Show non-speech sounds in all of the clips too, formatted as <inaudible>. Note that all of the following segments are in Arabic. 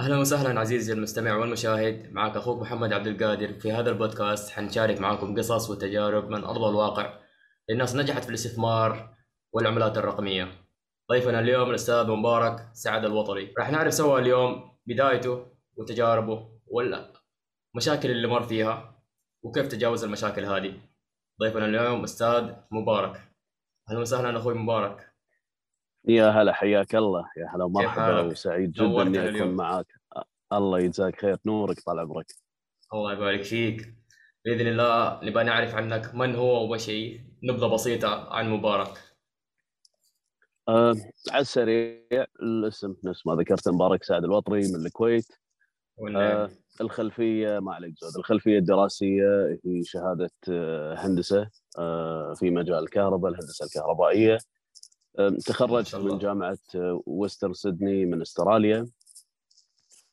أهلا وسهلا عزيزي المستمع والمشاهد معك أخوك محمد عبد القادر. في هذا البودكاست حنشارك معكم قصص وتجارب من أرض الواقع للناس نجحت في الاستثمار والعملات الرقمية. ضيفنا اليوم الأستاذ مبارك سعد الوطري راح نعرف سوا اليوم بدايته وتجاربه والمشاكل اللي مر فيها وكيف تجاوز المشاكل هذه. ضيفنا اليوم أستاذ مبارك. أهلا وسهلا أخوي مبارك. يا هلا حياك الله. يا هلا كيف مرحبا حالك؟ وسعيد جدا إني أكون. معاك. الله يجزاك خير. نورك طال عمرك. الله يبارك فيك. بإذن الله نبغى نعرف عنك من هو وش هي نبذة بسيطة عن مبارك. أه على السريع الاسم نفس ما ذكرت مبارك سعد الوطري من الكويت. أه الخلفية ما عليك زود. الخلفية الدراسية هي شهادة آه، هندسة أه في مجال الكهرباء الهندسة الكهربائية. أه تخرجت. من جامعة آه، ويسترن سيدني من استراليا.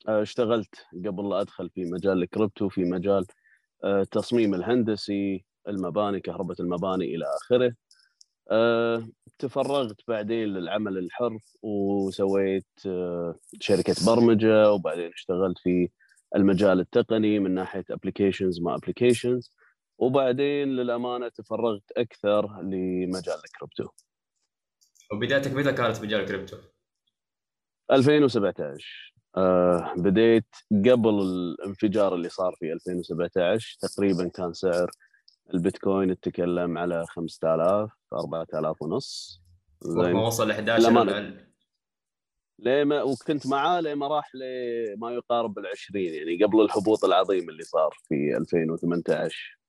أه اشتغلت قبل لا أدخل في مجال الكريبتو في مجال التصميم الهندسي المباني كهرباء المباني إلى آخره. تفرغت بعدين للعمل الحر وسويت شركة برمجة وبعدين اشتغلت في المجال التقني من ناحية applications ما applications وبعدين للأمانة تفرغت أكثر لمجال الكريبتو. وبدايتك متى كانت في مجال الكريبتو؟ 2017 آه بديت قبل الانفجار اللي صار في 2017 تقريبا كان سعر البيتكوين اتكلم على 5000 4000 ونص. وقت ما وصل 11 للأمانة. ربع لما وكنت معاه لما راح لما يقارب ال 20 يعني قبل الهبوط العظيم اللي صار في 2018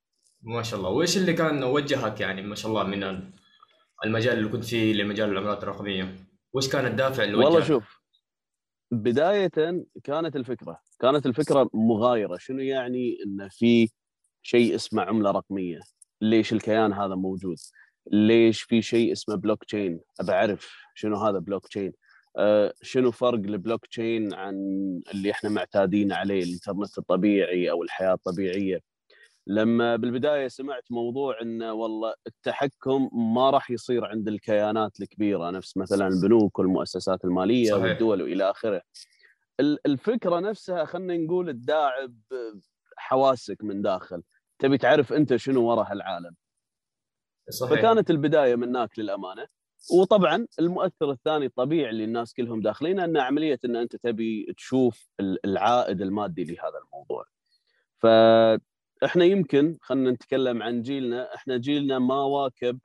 ما شاء الله. وإيش اللي كان وجهك يعني ما شاء الله من المجال اللي كنت فيه لمجال العملات الرقمية. وش كان الدافع اللي والله؟ شوف بداية كانت الفكرة كانت الفكرة مغايرة. شنو يعني إن في شيء اسمه عملة رقمية؟ ليش الكيان هذا موجود؟ ليش في شيء اسمه بلوك تشين اعرف شنو هذا بلوك تشين أه شنو فرق البلوك تشين عن اللي إحنا معتادين عليه الانترنت الطبيعي أو الحياة الطبيعية؟ لما بالبداية سمعت موضوع انه والله التحكم ما راح يصير عند الكيانات الكبيرة نفس مثلا البنوك والمؤسسات المالية صحيح. والدول والى آخره. ال- الفكرة نفسها خلينا نقول تداعب حواسك من داخل. تبي تعرف أنت شنو ورا هالعالم. صحيح. فكانت البداية من هناك للأمانة. وطبعا المؤثر الثاني الطبيعي اللي الناس كلهم داخلين أن عملية إن أنت تبي تشوف ال- العائد المادي لهذا الموضوع. فاحنا يمكن خلينا نتكلم عن جيلنا إحنا جيلنا ما واكب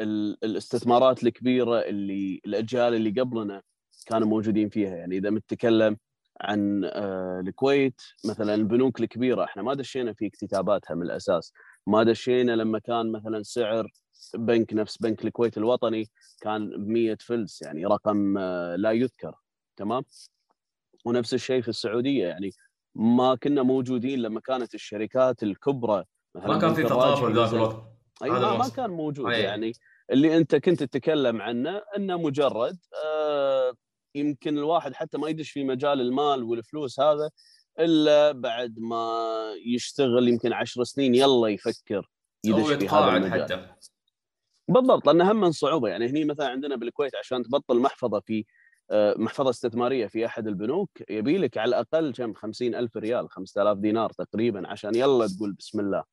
ال- الاستثمارات الكبيرة اللي الأجيال اللي قبلنا كانوا موجودين فيها. يعني إذا نتكلم عن آه، الكويت مثلا البنوك الكبيرة إحنا ما دشينا في اكتتاباتها من الأساس. ما دشينا لما كان مثلا سعر بنك نفس بنك الكويت الوطني كان ب 100 فلس يعني رقم آه، لا يذكر. تمام؟ ونفس الشيء في السعودية يعني ما كنا موجودين لما كانت الشركات الكبرى ما كان في الراجحي ذاك الوقت. أي ما, ما. كان موجود أي. يعني. اللي أنت كنت تتكلم عنه إنه مجرد آه يمكن الواحد حتى ما يدش في مجال المال والفلوس هذا إلا بعد ما يشتغل يمكن عشر سنين يلا يفكر يدش في هذا المجال. حتى. بالضبط لأن هم من صعوبة. يعني هني مثلا عندنا بالكويت عشان تبطل محفظة في محفظة استثمارية في أحد البنوك يبي لك على الأقل كم؟ 50 ألف ريال 5000 دينار تقريبا عشان يلا تقول بسم الله.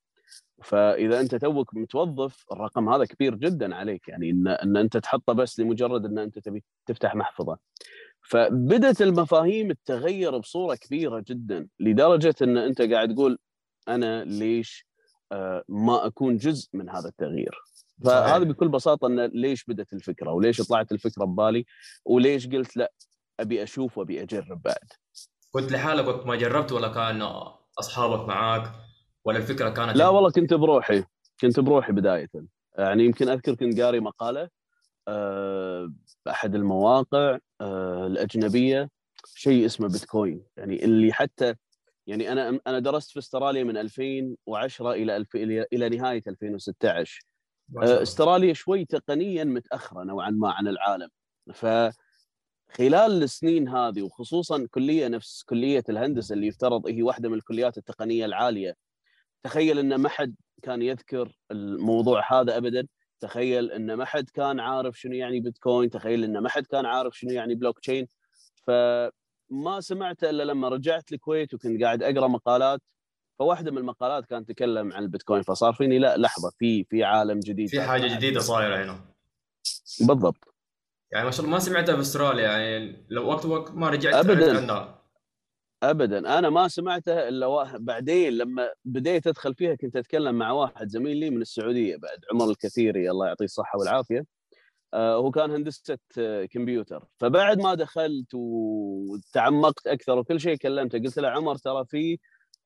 فإذا أنت توك متوظف الرقم هذا كبير جدا عليك يعني إن إن أنت تحطه بس لمجرد إن أنت تبي تفتح محفظة. فبدت المفاهيم تتغير بصورة كبيرة جدا لدرجة إن أنت قاعد تقول أنا ليش آه، ما أكون جزء من هذا التغيير. فهذا بكل بساطة إن ليش بدت الفكرة وليش طلعت الفكرة ببالي وليش قلت لا أبي أشوف وأبي أجرب بعد. كنت لحالك وقت ما جربت ولا كان أصحابك معاك ولا الفكرة كانت لا والله كنت بروحي كنت بروحي بداية. يعني يمكن أذكر كنت قاري مقالة آه، باحد المواقع آه، الأجنبية شيء اسمه بيتكوين. يعني اللي حتى يعني أنا أنا درست في أستراليا من 2010 إلى إلى إلى نهاية 2016 ما شاء الله. استراليا شوي تقنيا متأخرة نوعا ما عن العالم. فخلال السنين هذه وخصوصا كلية نفس كلية الهندسة اللي يفترض هي واحدة من الكليات التقنية العالية تخيل إن ما حد كان يذكر الموضوع هذا ابدا. تخيل إن ما حد كان عارف شنو يعني بيتكوين. تخيل إن ما حد كان عارف شنو يعني بلوك تشين. ف ما سمعته إلا لما رجعت الكويت وكنت قاعد أقرأ مقالات فواحدة من المقالات كانت تتكلم عن البيتكوين فصار فيني لا لحظة في في عالم جديد في حاجة جديدة صايرة هنا. بالضبط. يعني ما شاء الله ما سمعتها في أستراليا يعني لو وقت وقت ما رجعت أبداً. عندها ابدا. أنا ما سمعته إلا واحد بعدين لما بديت أدخل فيها كنت أتكلم مع واحد زميل لي من السعودية بعد عمر الكثيري الله يعطيه الصحة والعافية. آه، هو كان هندسة آه، كمبيوتر. فبعد ما دخلت وتعمقت أكثر وكل شيء كلمته قلت له عمر ترى في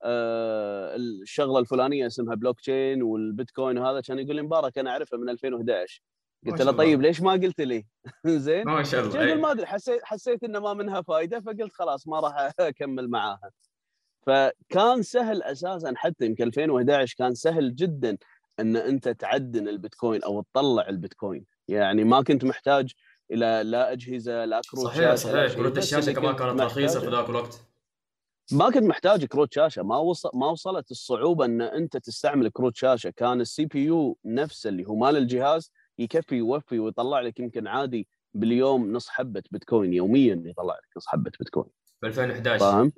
الشغلة الفلانية اسمها بلوك تشين والبيتكوين وهذا كان يقول لي مبارك أنا اعرفها من 2011 ما قلت له. طيب ليش ما قلت لي؟ <laughs> زين ما شاء الله يقول إيه. ما أدري حسيت حسيت إنه ما منها فائده فقلت خلاص ما راح <laughs> أكمل معاها فكان سهل أساسا حتى يمكن 2011 كان سهل جدا إن أنت تعدن البيتكوين أو تطلع البيتكوين يعني ما كنت محتاج إلى لا أجهزة لا كروت صحيح صحيح. كروت الشاشة كمان كانت رخيصة في. ذاك الوقت ما كنت محتاج كروت شاشة. ما وصل ما وصلت الصعوبة إن أنت تستعمل كروت شاشة. كان ال CPU نفسه اللي هو مال الجهاز يكفي يوفي ويطلع لك يمكن عادي باليوم نص حبة بيتكوين يوميا يطلع لك نص حبة بيتكوين. ب 2011 فاهم؟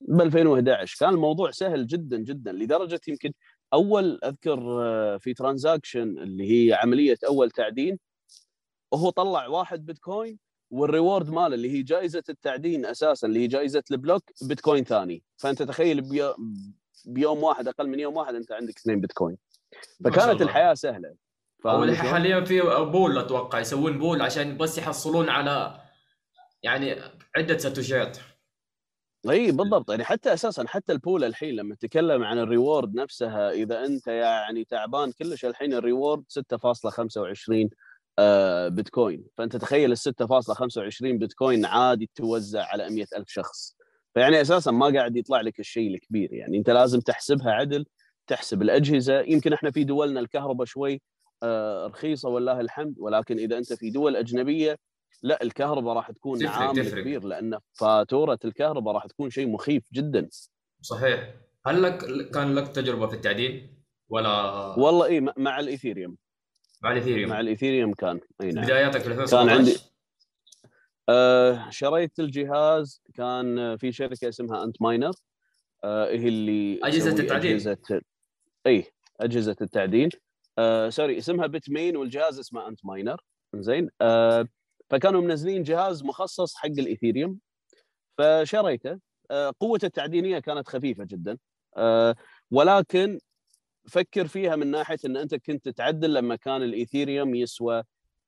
ب 2011 كان الموضوع سهل جدا جدا لدرجة يمكن أول أذكر آه، في transaction اللي هي عملية أول تعدين وهو طلع واحد بيتكوين وال reward ماله اللي هي جائزة التعدين أساسا اللي هي جائزة ال block بيتكوين ثاني. فأنت تخيل بي- بيوم واحد أقل من يوم واحد أنت عندك اثنين بيتكوين. فكانت. الحياة سهلة. شلون؟ حاليا في pool أتوقع يسوون pool عشان بس يحصلون على يعني عدة ساتوشيات إي بالضبط. يعني حتى أساسا حتى ال pool الحين لما تتكلم عن ال reward نفسها إذا أنت يعني تعبان كلش الحين ال reward 6.25 آه، بيتكوين. فأنت تخيل ال 6.25 بيتكوين عادي توزع على 100 ألف شخص. فيعني أساسا ما قاعد يطلع لك الشيء الكبير. يعني أنت لازم تحسبها عدل تحسب الأجهزة. يمكن إحنا في دولنا الكهرباء شوي آه، رخيصة والله الحمد ولكن إذا أنت في دول أجنبية لا الكهرباء راح تكون تفرق- عامل تفرق. كبير لأن فاتورة الكهرباء راح تكون شيء مخيف جدا. صحيح. هل لك كان لك تجربة في التعدين ولا والله اي مع الإيثيريوم. مع الاثيريوم مع الإيثيريوم كان. أي نعم. بداياتك في 2017 كان عندي- آه شريت الجهاز كان في شركة اسمها Antminer. آه هي اللي تسوي التعدين. أجهزة إي أجهزة التعدين. آه sorry اسمها Bitmain والجهاز اسمه Antminer. زين آه فكانوا منزلين جهاز مخصص حق الإيثيريوم. فشريته. آه قوته التعدينية كانت خفيفة جدا. آه ولكن فكر فيها من ناحية إن أنت كنت تعدن لما كان الإيثيريوم يسوى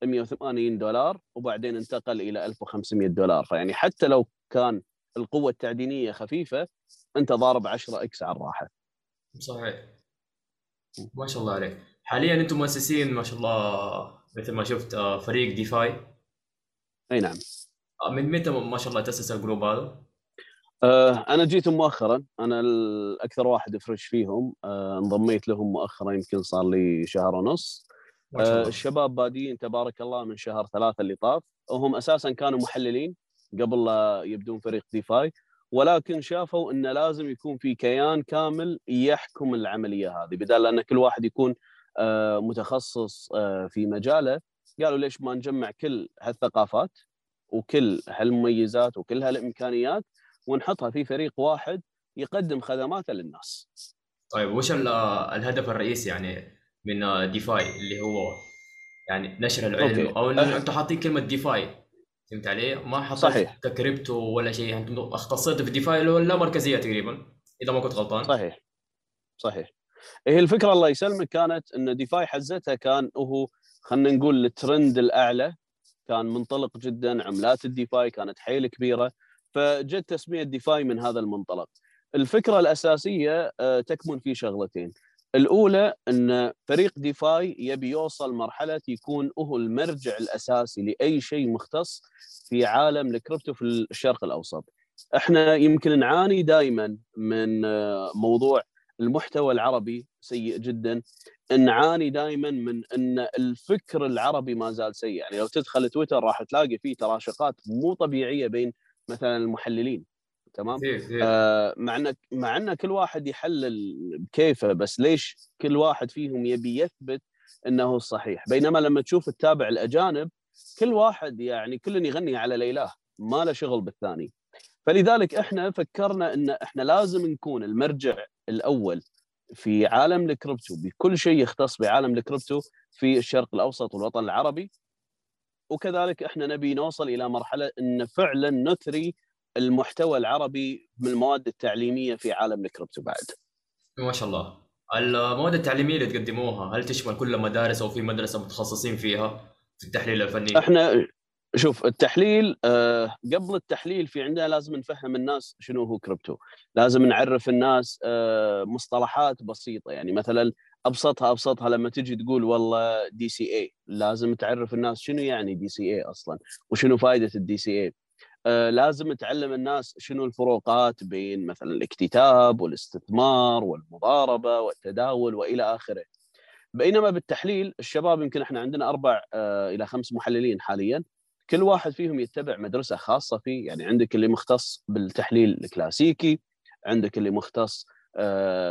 180 دولار وبعدين انتقل إلى 1500 دولار. فيعني حتى لو كان القوة التعدينية خفيفة أنت ضارب 10 x على الراحة. صحيح. ما شاء الله عليك. حاليا أنتم مؤسسين ما شاء الله مثل ما شفت آه، فريق DeFi. أي نعم. آه، من متى ما شاء الله تأسس ال group هذا؟ آه أنا جيت مؤخرا. أنا الأكثر واحد fresh فيهم. آه انضميت لهم مؤخرا يمكن صار لي شهر ونص. آه الشباب بادين تبارك الله من شهر ثلاثة اللي طاف. وهم أساسا كانوا محللين قبل لا يبدون فريق DeFi. ولكن شافوا انه لازم يكون في كيان كامل يحكم العملية هذه. بدال لأن كل واحد يكون متخصص في مجاله قالوا ليش ما نجمع كل هالثقافات وكل هالمميزات وكل هالإمكانيات ونحطها في فريق واحد يقدم خدماته للناس. طيب وش ال- الهدف الرئيسي يعني من DeFi اللي هو يعني نشر العلم okay. أو أه. أنتم حاطين كلمة DeFi فهمت علي؟ ما حطيت صحيح. ككريبتو ولا شيء أنتم اختصيتوا في DeFi اللي هو لا مركزية تقريبا إذا ما كنت غلطان صحيح صحيح هي الفكرة الله يسلمك كانت إن DeFi حزتها كان هو خلينا نقول الترند الأعلى كان منطلق جدا عملات ال DeFi كانت حيل كبيرة فجت تسمية DeFi من هذا المنطلق. الفكرة الأساسية آه، تكمن في شغلتين. الأولى أن فريق DeFi يبي يوصل مرحلة يكون هو المرجع الأساسي لأي شيء مختص في عالم الكريبتو في الشرق الأوسط. إحنا يمكن نعاني دائما من آه، موضوع المحتوى العربي سيء جدا. نعاني دائما من أن الفكر العربي ما زال سيء. يعني لو تدخل تويتر راح تلاقي فيه تراشقات مو طبيعية بين مثلا المحللين تمام؟ كثير كثير آه مع إن مع إن كل واحد يحلل بكيفه بس ليش كل واحد فيهم يبي يثبت إنه الصحيح بينما لما تشوف التابع الأجانب كل واحد يعني كل يغني على ليلاه ما له شغل بالثاني. فلذلك إحنا فكرنا إن إحنا لازم نكون المرجع الأول في عالم الكريبتو بكل شيء يختص بعالم الكريبتو في الشرق الأوسط والوطن العربي. وكذلك إحنا نبي نوصل إلى مرحلة إن فعلا نثري المحتوى العربي من المواد التعليمية في عالم الكريبتو بعد. ما شاء الله. المواد التعليمية اللي تقدموها هل تشمل كل المدارس أو في مدرسة متخصصين فيها في التحليل الفني؟ إحنا شوف التحليل آه قبل التحليل في عندنا لازم نفهم الناس شنو هو كريبتو. لازم نعرف الناس آه مصطلحات بسيطة. يعني مثلا أبسطها أبسطها لما تجي تقول والله DCA لازم تعرف الناس شنو يعني DCA أصلا وشنو فائده ال DCA آه لازم تعلم الناس شنو الفروقات بين مثلا الاكتتاب والاستثمار والمضاربة والتداول وإلى آخره. بينما بالتحليل الشباب يمكن إحنا عندنا أربع آه إلى خمس محللين حاليا. كل واحد فيهم يتبع مدرسة خاصة فيه. يعني عندك اللي مختص بالتحليل الكلاسيكي عندك اللي مختص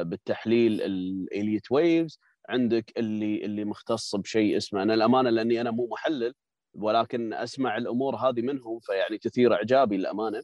بالتحليل ال Elliott Waves عندك اللي اللي مختص بشيء اسمه أنا الأمانة لأني أنا مو محلل ولكن أسمع الأمور هذه منهم فيعني تثير إعجابي للأمانة.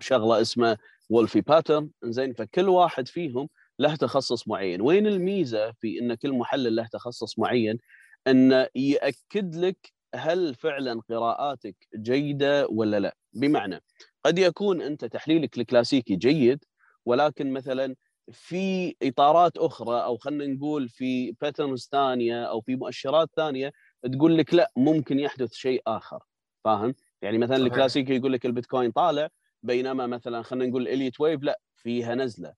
شغلة اسمه Wolfe pattern زين فكل واحد فيهم له تخصص معين. وين الميزة في إن كل محلل له تخصص معين؟ إنه يأكد لك هل فعلا قراءاتك جيدة ولا لا؟ بمعنى قد يكون أنت تحليلك الكلاسيكي جيد ولكن مثلا في إطارات أخرى أو خلينا نقول في باترنز ثانية أو في مؤشرات ثانية تقول لك لا ممكن يحدث شيء آخر. فاهم؟ يعني مثلا الكلاسيكي يقول لك البيتكوين طالع بينما مثلا خلينا نقول Elliott Wave لا فيها نزلة.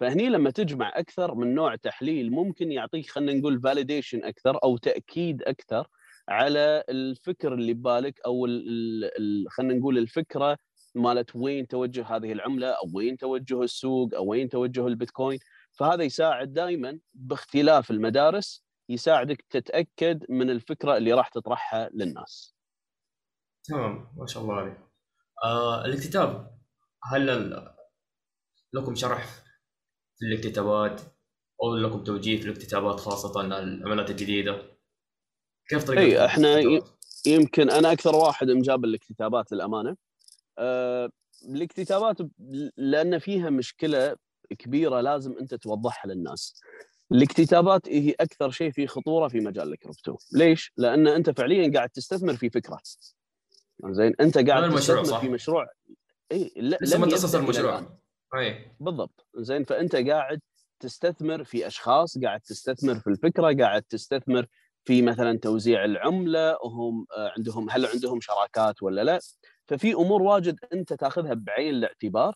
فهني لما تجمع أكثر من نوع تحليل ممكن يعطيك خلينا نقول validation أكثر أو تأكيد أكثر على الفكر اللي ببالك أو خلينا نقول الفكرة مالت وين توجه هذه العملة أو وين توجه السوق أو وين توجه البيتكوين فهذا يساعد دائما باختلاف المدارس يساعدك تتأكد من الفكرة اللي راح تطرحها للناس. تمام ما شاء الله عليك. آه الاكتتاب هل لكم شرح في الاكتتابات أو لكم توجيه في الاكتتابات خاصة العملات الجديدة؟ كيف طريقة إي إحنا يمكن أنا أكثر واحد مجابل الاكتتابات للأمانة. أه الاكتتابات لأن فيها مشكلة كبيرة لازم أنت توضحها للناس. الاكتتابات هي أكثر شيء في خطورة في مجال الكريبتو. ليش؟ لأن أنت فعليا قاعد تستثمر في فكرة. زين أنت قاعد تستثمر صح. في مشروع. إي لا لسه ما تاسس المشروع. إي. بالضبط. زين فأنت قاعد تستثمر في أشخاص قاعد تستثمر في الفكرة قاعد تستثمر في مثلا توزيع العملة وهم آه، عندهم هل عندهم شراكات ولا لا؟ ففي أمور واجد أنت تأخذها بعين الاعتبار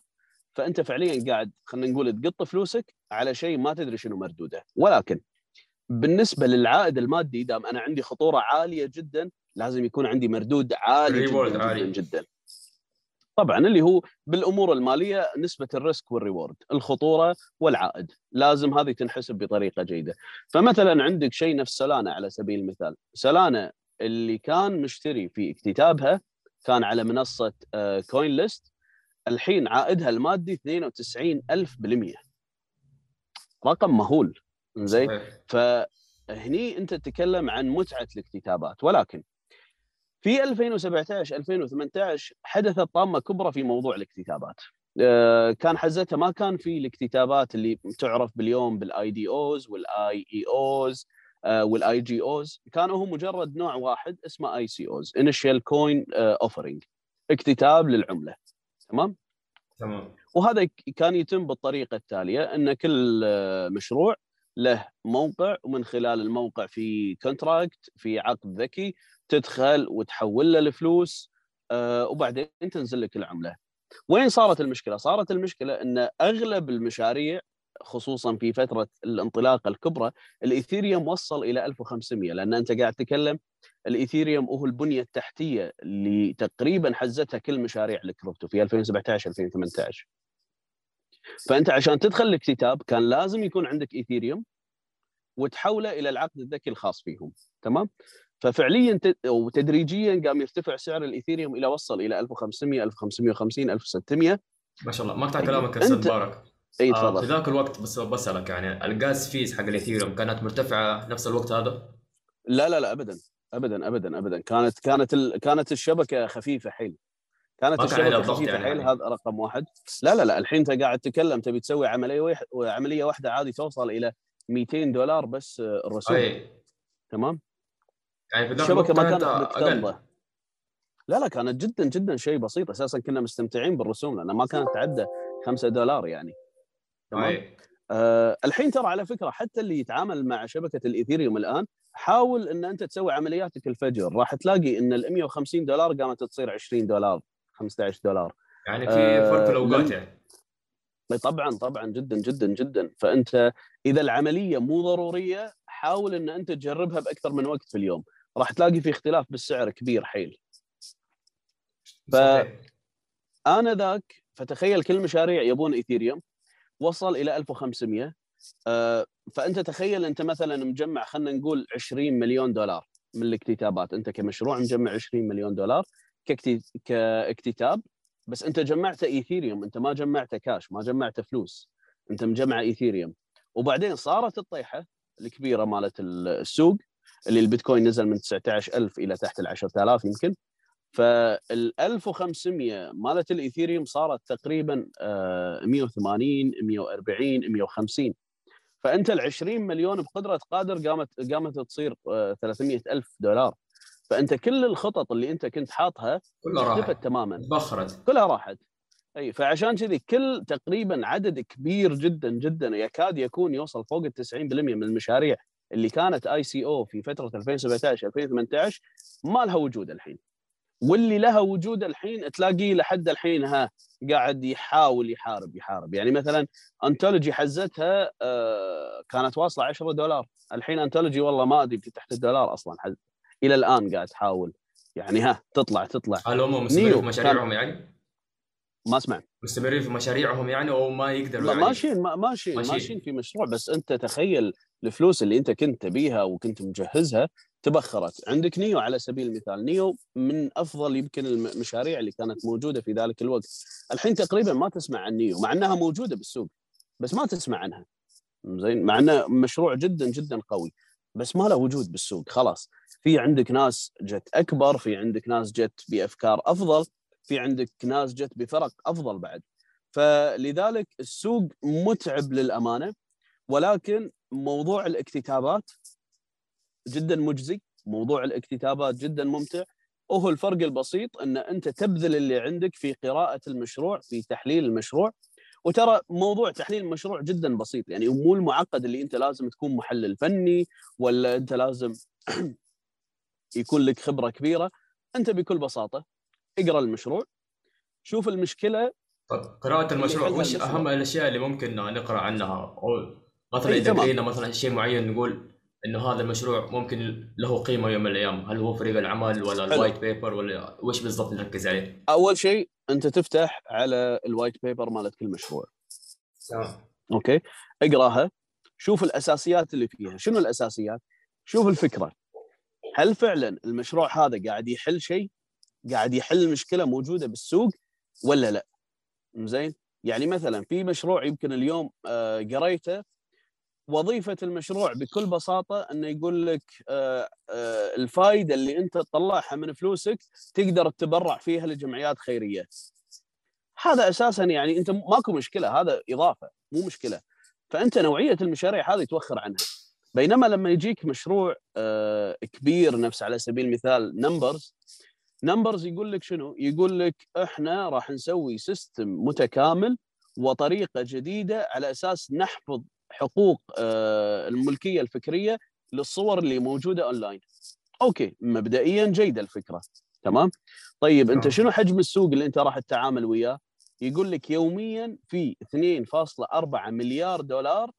فأنت فعليا قاعد خلينا نقول تقط فلوسك على شيء ما تدري شنو مردوده. ولكن بالنسبة للعائد المادي دام أنا عندي خطورة عالية جدا لازم يكون عندي مردود عالي جدا, جدا, عالي. جدا. طبعا اللي هو بالأمور المالية نسبة ال risk وال reward الخطورة والعائد. لازم هذه تنحسب بطريقة جيدة. فمثلا عندك شيء نفس سولانا على سبيل المثال. سولانا اللي كان مشتري في اكتتابها كان على منصة كوين آه، ليست الحين عائدها المادي 92 ألف بالمية. رقم مهول. زين فهني أنت تتكلم عن متعة الاكتتابات. ولكن في 2017 2018 حدثت طامة كبرى في موضوع الاكتتابات. آه، كان حزتها ما كان في الاكتتابات اللي تعرف باليوم بال IDOs وال IEOs وال IGOs كانوا هم مجرد نوع واحد اسمه ICOs initial coin offering اكتتاب للعملة. تمام؟ تمام. وهذا كان يتم بالطريقة التالية إن كل آه، مشروع له موقع ومن خلال الموقع في contract في عقد ذكي تدخل وتحول له الفلوس آه وبعدين تنزل لك العملة. وين صارت المشكلة؟ صارت المشكلة إن أغلب المشاريع خصوصا في فترة الانطلاقه الكبرى الإيثيريوم وصل إلى 1500 لأن أنت قاعد تتكلم الإيثيريوم هو البنية التحتية اللي تقريبا حزتها كل مشاريع الكريبتو في 2017 2018 فأنت عشان تدخل الاكتتاب كان لازم يكون عندك إيثيريوم وتحوله إلى العقد الذكي الخاص فيهم تمام ففعليا وتدريجيا قام يرتفع سعر الإيثيريوم إلى وصل إلى 1500 1550 1600 ما شاء الله. مقطع كلامك أستاذ مبارك. إي تفضل. آه في ذاك الوقت بس بسألك يعني ال gas fees حق الإيثيريوم كانت مرتفعة نفس الوقت هذا؟ لا لا لا ابدا ابدا ابدا ابدا. كانت كانت ال... كانت الشبكة خفيفة حيل. كانت الشبكة خفيفة يعني حيل عليه. هذا رقم واحد. لا لا لا الحين أنت قاعد تتكلم تبي تسوي عملية ويح... عملية واحدة عادي توصل إلى 200 دولار بس آه، الرسوم. اي تمام؟ يعني في الشبكه ما كانت مكتظه لا لا كانت جدا جدا شيء بسيط. أساسا كنا مستمتعين بالرسوم لأنها ما كانت تعدى 5 دولار يعني. تمام؟ اي آه الحين ترى على فكرة حتى اللي يتعامل مع شبكة الإيثيريوم الآن حاول إن أنت تسوي عملياتك الفجر. راح تلاقي إن ال 150 دولار قامت تصير 20 دولار 15 دولار. يعني في آه، فرق الاوقات يعني طبعا طبعا جدا جدا جدا. فأنت إذا العملية مو ضرورية حاول إن أنت تجربها بأكثر من وقت في اليوم. راح تلاقي في اختلاف بالسعر كبير حيل ف-. أنا ذاك فتخيل كل مشاريع يبون إيثيريوم وصل إلى 1500 آه، فأنت تخيل أنت مثلا مجمع خلينا نقول 20 مليون دولار من الاكتتابات أنت كمشروع مجمع 20 مليون دولار. كاكتتاب بس أنت جمعت إيثيريوم أنت ما جمعت كاش ما جمعت فلوس أنت مجمع إيثيريوم وبعدين صارت الطيحة الكبيرة مالت السوق اللي البيتكوين نزل من 19000 إلى تحت ال 10000 يمكن. فال 1500 مالت الإيثيريوم صارت تقريبا آه، 180 140 150 فأنت ال 20 مليون بقدرة قادر قامت قامت تصير آه، 300 ألف دولار. فأنت كل الخطط اللي أنت كنت حاطها كلها راحت. اختفت تماما. بخرت كلها راحت. أي فعشان كذي كل تقريبا عدد كبير جدا جدا يكاد يكون يوصل فوق ال 90% من المشاريع. اللي كانت آي سي أو في فترة 2017 2018 ما لها وجود الحين. واللي لها وجود الحين تلاقيه لحد الحين ها قاعد يحاول يحارب يحارب. يعني مثلا انتولوجي حزتها آه، كانت واصلة 10 دولار. الحين انتولوجي والله ما أدري تحت الدولار أصلا حز إلى الآن قاعد تحاول. يعني ها تطلع تطلع. هل هم مستمرين في مشاريعهم يعني؟ ما أسمع. مستمرين في مشاريعهم يعني أو ما يقدروا لا يعني. ماشيين ما- ماشيين ماشيين. ماشيين في مشروع. بس أنت تخيل الفلوس اللي أنت كنت تبيها وكنت مجهزها تبخرت. عندك نيو على سبيل المثال. نيو من أفضل يمكن المشاريع اللي كانت موجودة في ذلك الوقت. الحين تقريبا ما تسمع عن نيو مع إنها موجودة بالسوق بس ما تسمع عنها. زين؟ مع إنه مشروع جدا جدا قوي. بس ما له وجود بالسوق. خلاص. في عندك ناس جت أكبر في عندك ناس جت بأفكار أفضل. في عندك ناس جت بفرق أفضل بعد. فلذلك السوق متعب للأمانة ولكن موضوع الاكتتابات جدا مجزي موضوع الاكتتابات جدا ممتع. وهو الفرق البسيط إن أنت تبذل اللي عندك في قراءة المشروع في تحليل المشروع. وترى موضوع تحليل المشروع جدا بسيط يعني مو المعقد اللي أنت لازم تكون محلل فني ولا أنت لازم <clears throat> يكون لك خبرة كبيرة. أنت بكل بساطة اقرأ المشروع شوف المشكلة طب قراءة المشروع وش المشروع. أهم الأشياء اللي ممكن نقرأ عنها؟ أو مثلا تمام. قرينا مثلا شيء معين نقول إنه هذا المشروع ممكن له قيمة يوم من الأيام. هل هو فريق العمل ولا. ال white paper ولا وش بالضبط نركز عليه؟ أول شيء أنت تفتح على الوايت بيبر مالت كل مشروع تمام. okay؟ اقراها شوف الأساسيات اللي فيها. شنو الأساسيات؟ شوف الفكرة. هل فعلا المشروع هذا قاعد يحل شيء؟ قاعد يحل مشكلة موجودة بالسوق ولا لا؟ زين؟ يعني مثلا في مشروع يمكن اليوم آه، قريته وظيفة المشروع بكل بساطة إنه يقول لك آه، آه، الفائده اللي أنت تطلعها من فلوسك تقدر تتبرع فيها لجمعيات خيرية. هذا أساسا يعني أنت ماكو مشكلة هذا إضافة مو مشكلة. فأنت نوعية المشاريع هذه توخر عنها. بينما لما يجيك مشروع كبير نفس على سبيل المثال نمبرز نمبرز يقول لك شنو؟ يقول لك إحنا راح نسوي system متكامل وطريقة جديدة على أساس نحفظ حقوق آه، الملكية الفكرية للصور اللي موجودة online. okay مبدئيا جيدة الفكرة تمام؟ طيب أنت. شنو حجم السوق اللي أنت راح تتعامل وياه؟ يقول لك يوميا في 2.4 مليار دولار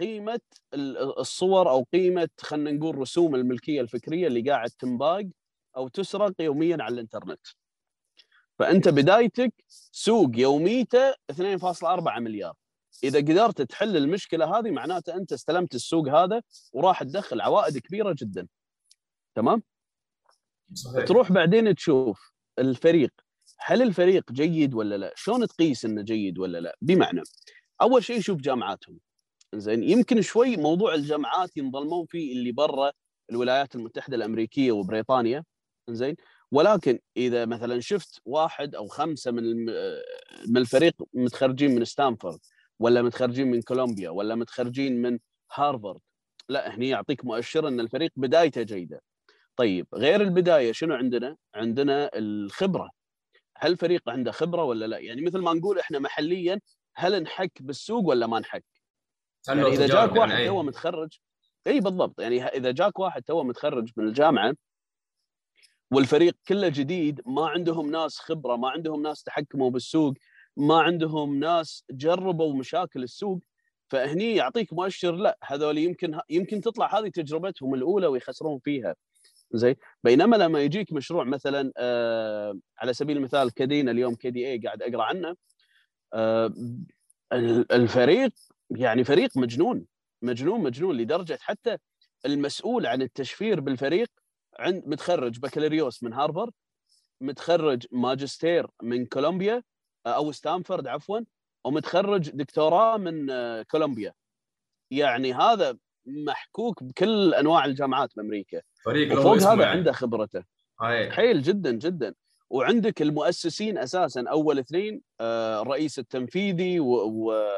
قيمة ال- الصور أو قيمة خلينا نقول رسوم الملكية الفكرية اللي قاعد تنباق أو تسرق يوميا على الإنترنت. فأنت بدايتك سوق يوميته 2.4 مليار. إذا قدرت تحل المشكلة هذه معناته أنت استلمت السوق هذا وراح تدخل عوائد كبيرة جدا. تمام؟ صحيح تروح بعدين تشوف الفريق هل الفريق جيد ولا لا؟ شلون تقيس إنه جيد ولا لا؟ بمعنى أول شيء شوف جامعاتهم. زين يمكن شوي موضوع الجامعات ينظلمون فيه اللي برا الولايات المتحدة الأمريكية وبريطانيا زين؟ ولكن إذا مثلا شفت واحد أو خمسة من من الفريق متخرجين من ستانفورد ولا متخرجين من كولومبيا ولا متخرجين من هارفارد لا هني يعطيك مؤشر إن الفريق بدايته جيدة. طيب غير البداية شنو عندنا؟ عندنا الخبرة. هل الفريق عنده خبرة ولا لا؟ يعني مثل ما نقول إحنا محليا هل انحك بالسوق ولا ما انحك يعني إذا جاك واحد يعني تو إي. متخرج إي بالضبط. يعني إذا جاك واحد تو متخرج من الجامعة والفريق كله جديد ما عندهم ناس خبرة ما عندهم ناس انحكوا بالسوق ما عندهم ناس جربوا مشاكل السوق فهني يعطيك مؤشر لا هذول يمكن يمكن تطلع هذه تجربتهم الأولى ويخسرون فيها. زين؟ بينما لما يجيك مشروع مثلا آه على سبيل المثال كدينا اليوم KDA قاعد أقرأ عنه آه ال- الفريق يعني فريق مجنون مجنون مجنون لدرجة حتى المسؤول عن التشفير بالفريق عند متخرج بكالوريوس من هارفارد متخرج ماجستير من كولومبيا آه، أو ستانفورد عفوا ومتخرج دكتوراه من آه، كولومبيا. يعني هذا محكوك بكل أنواع الجامعات بأمريكا. فريق وفوق هذا يعني. عنده خبرته. هاي. حيل جدا جدا. وعندك المؤسسين أساسا أول اثنين آه، الرئيس التنفيذي و... و...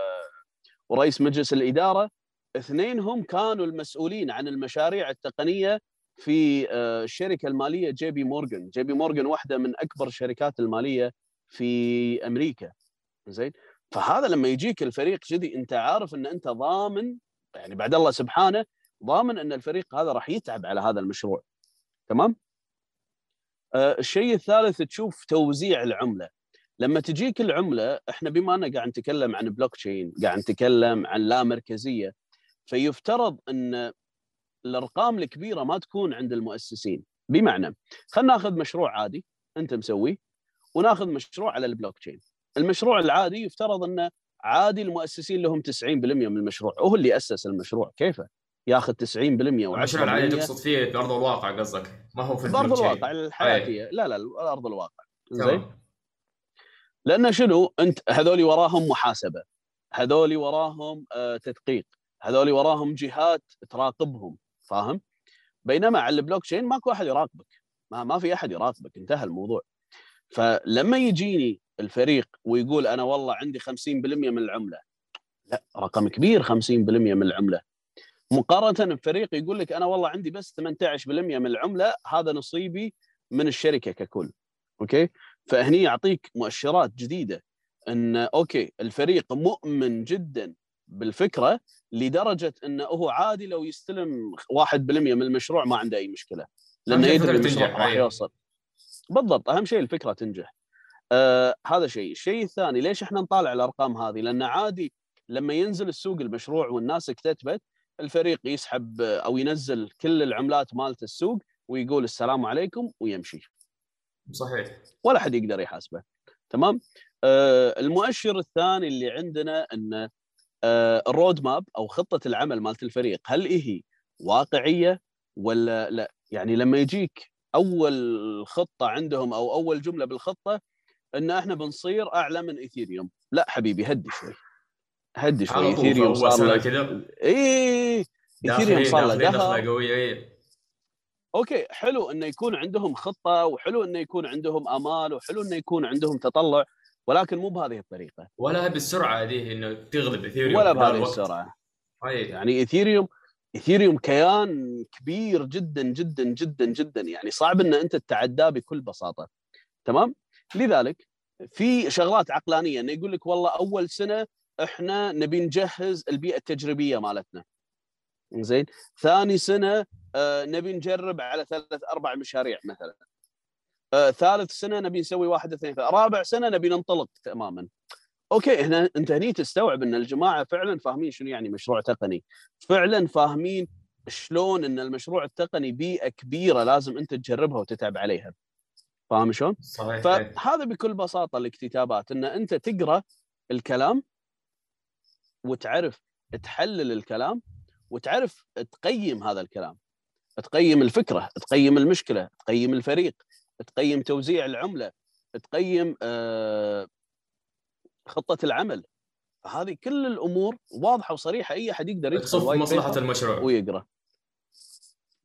ورئيس مجلس الإدارة. اثنينهم كانوا المسؤولين عن المشاريع التقنية في آه، الشركة المالية جي بي مورغان، جي بي مورغان واحدة من أكبر الشركات المالية في أمريكا. زين؟ فهذا لما يجيك الفريق كذي أنت عارف إن أنت ضامن يعني بعد الله سبحانه ضامن إن الفريق هذا راح يتعب على هذا المشروع. تمام؟ آه، الشيء الثالث تشوف توزيع العملة لما تجيك العملة إحنا بما ان قاعد نتكلم عن بلوك تشين قاعد نتكلم عن لا مركزية فيفترض إن الأرقام الكبيرة ما تكون عند المؤسسين. بمعنى خلينا ناخذ مشروع عادي أنت مسويه وناخذ مشروع على البلوك تشين المشروع العادي يفترض انه عادي المؤسسين لهم 90% من المشروع. وهو اللي أسس المشروع. كيفه ياخذ 90% و10% المشروع العادي تقصد فيه في ارض الواقع قصدك؟ ما هو في البلوك تشين. الواقع الحياتية. لا لا ارض الواقع. زين. لأن شنو؟ أنت هذول وراهم محاسبة. هذول وراهم آه، تدقيق. هذول وراهم جهات تراقبهم. فاهم؟ بينما على البلوك تشين ماكو أحد يراقبك. ما, ما في أحد يراقبك. انتهى الموضوع. فلما يجيني الفريق ويقول أنا والله عندي 50% من العملة لا رقم كبير 50% من العملة. مقارنة بفريق يقول لك أنا والله عندي بس 18% من العملة هذا نصيبي من الشركة ككل. أوكي؟ فهني يعطيك مؤشرات جديدة إن أوكي الفريق مؤمن جدا بالفكرة لدرجة إنه هو عادي لو يستلم 1% من المشروع ما عنده أي مشكلة. لأنه يدري المشروع راح أيوة. يوصل. بالضبط أهم شيء الفكرة تنجح. آه هذا شيء. الشيء الثاني ليش إحنا نطالع الأرقام هذه؟ لأن عادي لما ينزل السوق المشروع والناس اكتتبت الفريق يسحب أو ينزل كل العملات مالت السوق ويقول السلام عليكم ويمشي. صحيح. ولا حد يقدر يحاسبه. تمام؟ آه المؤشر الثاني اللي عندنا ان آه الرود ماب أو خطة العمل مالت الفريق. هل هي واقعية ولا لا؟ يعني لما يجيك أول خطة عندهم أو أول جملة بالخطة إن إحنا بنصير أعلى من إيثيريوم. لا حبيبي هدي شوي. هدي شوي. إيثيريوم صار كذا اي إيثيريوم صار له داخلين دهر. دخله قوية إيه. أوكي حلو إنه يكون عندهم خطة وحلو إنه يكون عندهم أمال وحلو إنه يكون عندهم تطلع. ولكن مو بهذه الطريقة. ولا بالسرعة دي إنه تغلب اثيريوم ولا بهذه. السرعة. اي يعني ايثيريوم ايثيريوم كيان كبير جدا جدا جدا جدا. يعني صعب إن أنت تتعداه بكل بساطة. تمام؟ لذلك في شغلات عقلانية إنه يقول لك والله أول سنة إحنا نبي نجهز البيئة التجريبية مالتنا. زين ثاني سنة آه، نبي نجرب على ثلاث أربع مشاريع مثلا. آه، ثالث سنة نبي نسوي واحد اثنين ثلاثة. رابع سنة نبي ننطلق تماما أوكي هنا أنت هني تستوعب إن الجماعة فعلا فاهمين شنو يعني مشروع تقني فعلا فاهمين شلون إن المشروع التقني بيئة كبيرة لازم أنت تجربها وتتعب عليها فاهم شلون؟ صحيح. فهذا بكل بساطة الاكتتابات إن أنت تقرأ الكلام وتعرف تحلل الكلام وتعرف تقيم هذا الكلام تقيم الفكرة تقيم المشكلة تقيم الفريق تقيم توزيع العملة تقيم آه، خطة العمل. فهذه كل الأمور واضحة وصريحة أي أحد يقدر يدخل تصف مصلحة المشروع. ويقرأ.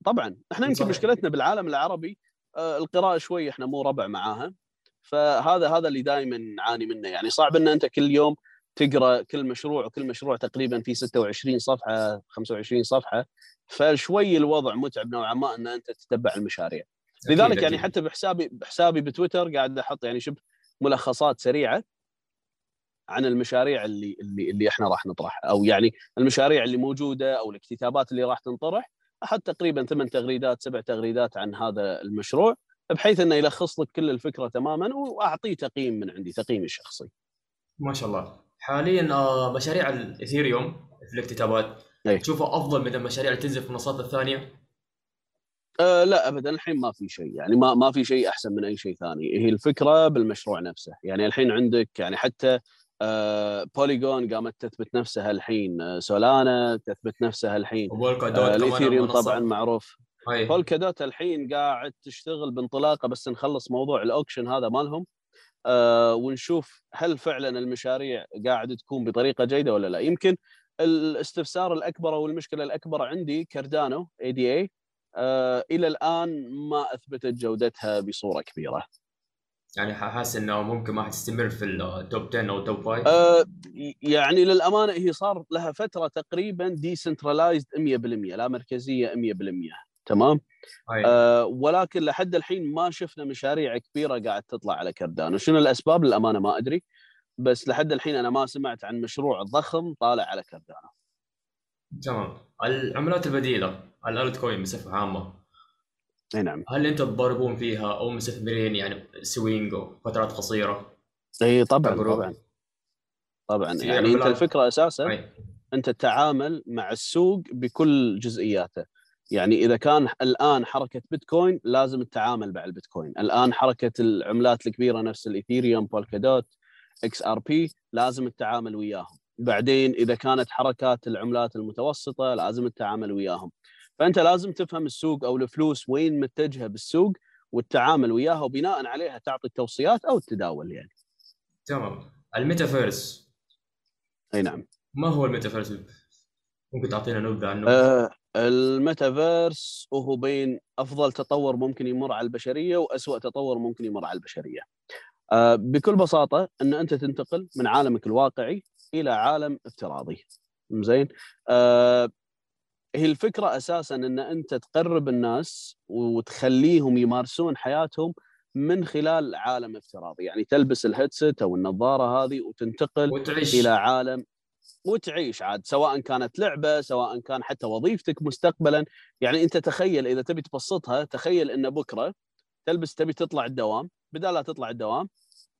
طبعا إحنا يمكن. مشكلتنا بالعالم العربي آه، القراءة شوي إحنا مو ربع معاها. فهذا هذا اللي دائما نعاني منه. يعني صعب إن أنت كل يوم تقرأ كل مشروع وكل مشروع تقريبا في 26 صفحة 25 صفحة. فشوي الوضع متعب نوعا ما إن أنت تتبع المشاريع. لذلك أكيد يعني أكيد. حتى بحسابي بحسابي بتويتر قاعد أحط يعني شبه ملخصات سريعة عن المشاريع اللي اللي اللي إحنا راح نطرحها أو يعني المشاريع اللي موجودة أو الكتابات اللي راح تنطرح أحط تقريبا ثمان تغريدات سبع تغريدات عن هذا المشروع بحيث إنه يلخص لك كل الفكرة تماما وأعطيه تقييم من عندي تقييمي الشخصي. ما شاء الله حاليا آه، مشاريع الإثيريوم في الاكتتابات أي. تشوفها أفضل من المشاريع اللي تنزل في المنصات الثانية أه لا ابدا. الحين ما في شيء. يعني ما ما في شيء أحسن من أي شيء ثاني. هي الفكرة بالمشروع نفسه. يعني الحين عندك يعني حتى آه بوليجون قامت تثبت نفسها الحين. آه سولانا تثبت نفسها الحين. آه الاثيريوم المنصة. طبعا معروف. بولكا دوت الحين قاعد تشتغل بانطلاقة بس نخلص موضوع ال auction هذا مالهم. آه ونشوف هل فعلا المشاريع قاعد تكون بطريقة جيدة ولا لا. يمكن الاستفسار الأكبر أو المشكلة الأكبر عندي كاردانو ADA إلى الآن ما أثبتت جودتها بصورة كبيرة. يعني حاسس إنه ممكن ما حتستمر في ال top 10 أو ال top 5 آه يعني للامانه هي صار لها فترة تقريبا decentralized 100% لا مركزية 100% تمام؟ أي. آه ولكن لحد الحين ما شفنا مشاريع كبيرة قاعد تطلع على كردانو شنو الأسباب؟ للأمانة ما أدري بس لحد الحين أنا ما سمعت عن مشروع ضخم طالع على كردانو تمام. العملات البديلة ال altcoin بصفة عامة. أي نعم. هل انت تضاربون فيها أو مستثمرين يعني swing أو فترات قصيرة؟ إي طبعا تجربة. طبعا. طبعا. يعني أنت الفكرة أساسا أي. أنت تتعامل مع السوق بكل جزئياته. يعني إذا كان الآن حركة بيتكوين لازم التعامل مع البيتكوين. الآن حركة العملات الكبيرة نفس الإيثيريوم بولكا دوت XRP لازم التعامل وياهم. بعدين إذا كانت حركات العملات المتوسطة لازم التعامل وياهم فأنت لازم تفهم السوق أو الفلوس وين متجهة بالسوق والتعامل وياها وبناء عليها تعطي التوصيات أو التداول يعني تمام الميتافيرس أي نعم ما هو الميتافيرس؟ ممكن تعطينا نبذة عنه؟ آه، الميتافيرس وهو بين أفضل تطور ممكن يمر على البشرية واسوء تطور ممكن يمر على البشرية. آه، بكل بساطة إن أنت تنتقل من عالمك الواقعي إلى عالم افتراضي. زين؟ آه، هي الفكرة أساسا إن أنت تقرب الناس وتخليهم يمارسون حياتهم من خلال عالم افتراضي، يعني تلبس الهيدسет أو النظارة هذه وتنتقل وتعيش إلى عالم وتعيش عاد سواء كانت لعبة سواء كان حتى وظيفتك مستقبلا يعني أنت تخيل إذا تبي تبسطها تخيل إن بكرة تلبس تبي تطلع الدوام بدال لا تطلع الدوام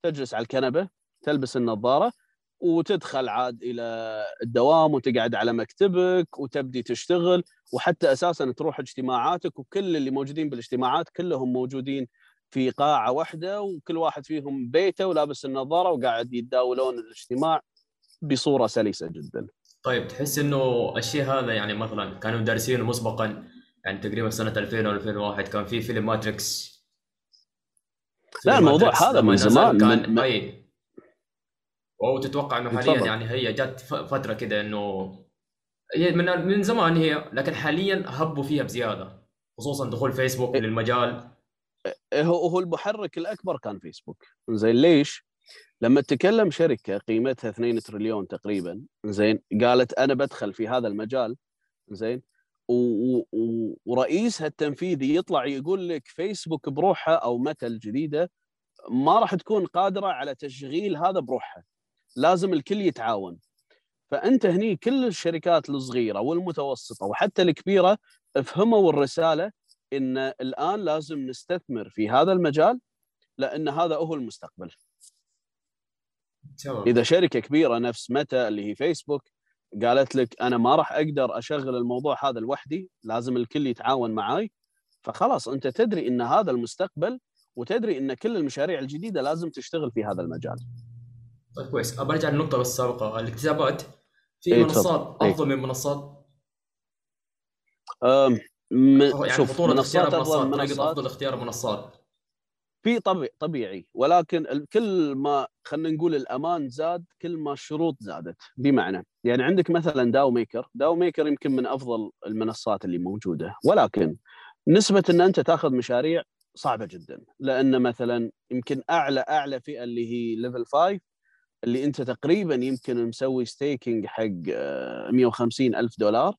تجلس على الكنبة تلبس النظارة وتدخل عاد إلى الدوام وتقعد على مكتبك وتبدي تشتغل وحتى أساسا تروح اجتماعاتك وكل اللي موجودين بالاجتماعات كلهم موجودين في قاعة واحدة وكل واحد فيهم بيته ولابس النظارة وقاعد يتداولون الاجتماع بصورة سلسة جدا. طيب تحس إنه الشيء هذا يعني مثلا كانوا دارسينه مسبقا يعني تقريبا سنة 2000 أو 2001 كان في فيلم ماتريكس لا، الموضوع هذا من زمان، كان من- اي أو تتوقع إنه حاليا تفضل. يعني هي جت ف- فترة كده إنه هي من من زمان هي لكن حاليا هبوا فيها بزيادة خصوصا دخول فيسبوك إيه. للمجال هو هو المحرك الأكبر كان فيسبوك زين ليش؟ لما تكلم شركة قيمتها 2 تريليون تقريبا زين قالت أنا بدخل في هذا المجال زين ورئيسها التنفيذي يطلع يقول لك فيسبوك بروحها أو متى الجديده ما راح تكون قادرة على تشغيل هذا بروحها لازم الكل يتعاون. فأنت هني كل الشركات الصغيرة والمتوسطة وحتى الكبيرة فهموا الرسالة إن الآن لازم نستثمر في هذا المجال لأن هذا هو المستقبل. تمام. إذا شركة كبيرة نفس متى اللي هي فيسبوك قالت لك أنا ما راح أقدر أشغل الموضوع هذا لوحدي لازم الكل يتعاون معاي فخلاص أنت تدري إن هذا المستقبل وتدري إن كل المشاريع الجديدة لازم تشتغل في هذا المجال. طيب كويس. ابى أرجع للنقطة السابقة. الاكتتابات في إيه، منصات إيه. أفضل من منصات؟ أم، م- يعني شوف اختيار منصات أفضل منصات. طريقه منصات. أفضل اختيار منصات. في طبيعي طبيعي. ولكن كل ما خلينا نقول الأمان زاد كل ما الشروط زادت. بمعنى يعني عندك مثلا داو ميكر داو ميكر يمكن من أفضل المنصات اللي موجودة. ولكن نسبة إن أنت تأخذ مشاريع صعبة جدا. لأن مثلا يمكن أعلى أعلى فئة اللي هي level 5 اللي انت تقريبا يمكن مسوي staking حق 150 ألف دولار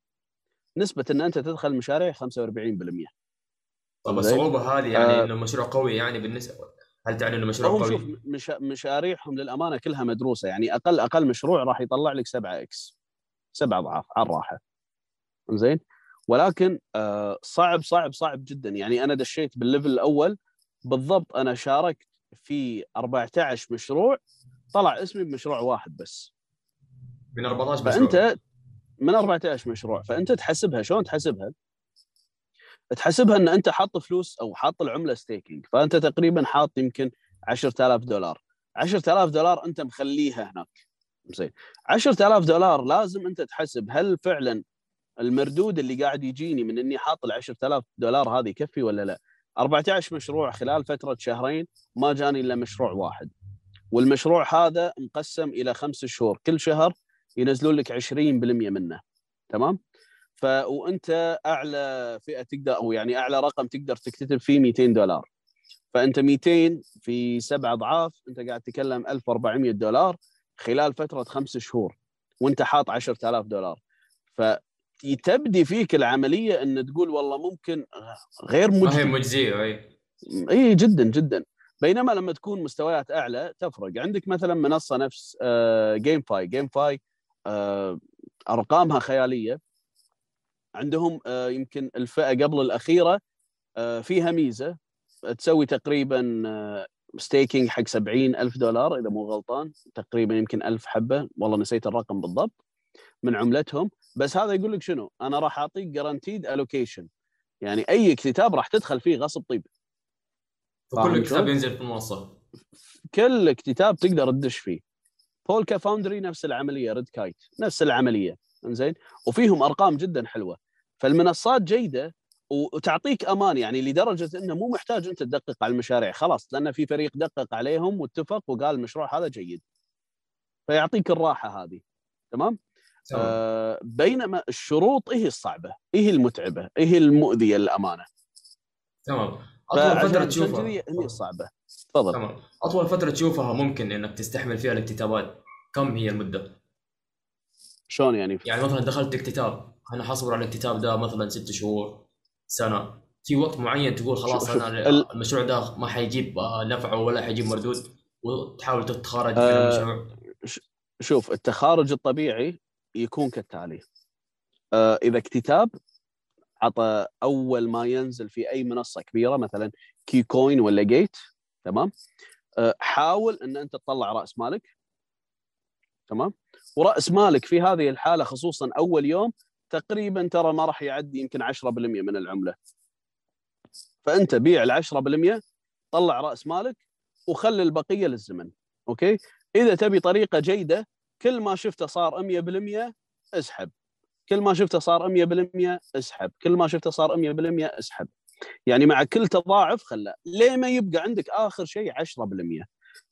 نسبة إن أنت تدخل مشاريع 45% طب الصعوبة هذه يعني آه. إنه مشروع قوي يعني بالنسبة هل تعني إنه مشروع قوي؟ شوف مش مشاريعهم للأمانة كلها مدروسة يعني أقل أقل مشروع راح يطلع لك 7 X سبع أضعاف على الراحة. زين؟ ولكن آه صعب صعب صعب جدا. يعني أنا دشيت بال level الأول بالضبط أنا شاركت في 14 مشروع طلع اسمي بمشروع واحد بس. من 14 مشروع. فأنت من 14 مشروع فأنت تحسبها شلون تحسبها؟ تحسبها إن أنت حاط فلوس أو حاط العملة staking فأنت تقريبا حاط يمكن 10000 دولار. 10000 دولار أنت مخليها هناك. زين. 10000 دولار لازم أنت تحسب هل فعلا المردود اللي قاعد يجيني من إني حاط ال 10000 دولار هذه يكفي ولا لا؟ 14 مشروع خلال فترة شهرين ما جاني إلا مشروع واحد. والمشروع هذا مقسم إلى خمس شهور. كل شهر ينزلون لك 20% منه. تمام؟ ف وأنت أعلى فئة تقدر أو يعني أعلى رقم تقدر تكتتب فيه 200 دولار. فأنت 200 في سبع أضعاف أنت قاعد تتكلم 1400 دولار خلال فترة خمس شهور وأنت حاط 10000 دولار. فتبدي فيك العملية إن تقول والله ممكن غير مجزي ما هي مجزية أي. إي جدا جدا. بينما لما تكون مستويات أعلى تفرق. عندك مثلا منصة نفس GameFi GameFi أرقامها خيالية. عندهم آه، يمكن الفئة قبل الأخيرة آه، فيها ميزة. تسوي تقريبا staking حق 70 ألف دولار إذا مو غلطان. تقريبا يمكن ألف حبة. والله نسيت الرقم بالضبط. من عملتهم. بس هذا يقول لك شنو؟ أنا راح أعطيك guaranteed allocation يعني أي IDO راح تدخل فيه غصب طيب. كل كتاب ينزل في المنصة. كل كتاب تقدر تدش فيه. بولكا فاوندري نفس العملية ريد كايت نفس العملية زين؟ وفيهم أرقام جدا حلوة. فالمنصات جيدة وتعطيك أمان يعني لدرجة إنه مو محتاج أنت تدقق على المشاريع خلاص لأن في فريق دقق عليهم واتفق وقال المشروع هذا جيد. فيعطيك الراحة هذه. تمام؟ آه بينما الشروط هي الصعبة؟ هي المتعبة؟ هي المؤذية للأمانة؟ تمام. أطول فترة تشوفها. هي الصعبه تفضل. تمام. أطول فترة تشوفها ممكن إنك تستحمل فيها الكتابات كم هي المدة؟ شلون يعني؟ يعني مثلا دخلت اكتتاب أنا حصبر على الكتاب ده مثلا ست شهور سنة. في وقت معين تقول خلاص شوف أنا ال... المشروع ده ما حيجيب نفع ولا حيجيب مردود وتحاول تتخارج آه من المشروع شوف التخارج الطبيعي يكون كالتالي. آه إذا كتاب عطى أول ما ينزل في أي منصة كبيرة مثلا كي كوين ولا جيت تمام؟ آه حاول إن أنت تطلع رأس مالك تمام؟ ورأس مالك في هذه الحالة خصوصا أول يوم تقريبا ترى ما راح يعدي يمكن 10% من العملة. فأنت بيع ال 10% طلع رأس مالك وخلي البقية للزمن أوكي؟ إذا تبي طريقة جيدة كل ما شفته صار 100% اسحب. كل ما شفته صار 100% اسحب كل ما شفته صار 100% اسحب. يعني مع كل تضاعف خله ليما يبقى عندك آخر شيء 10%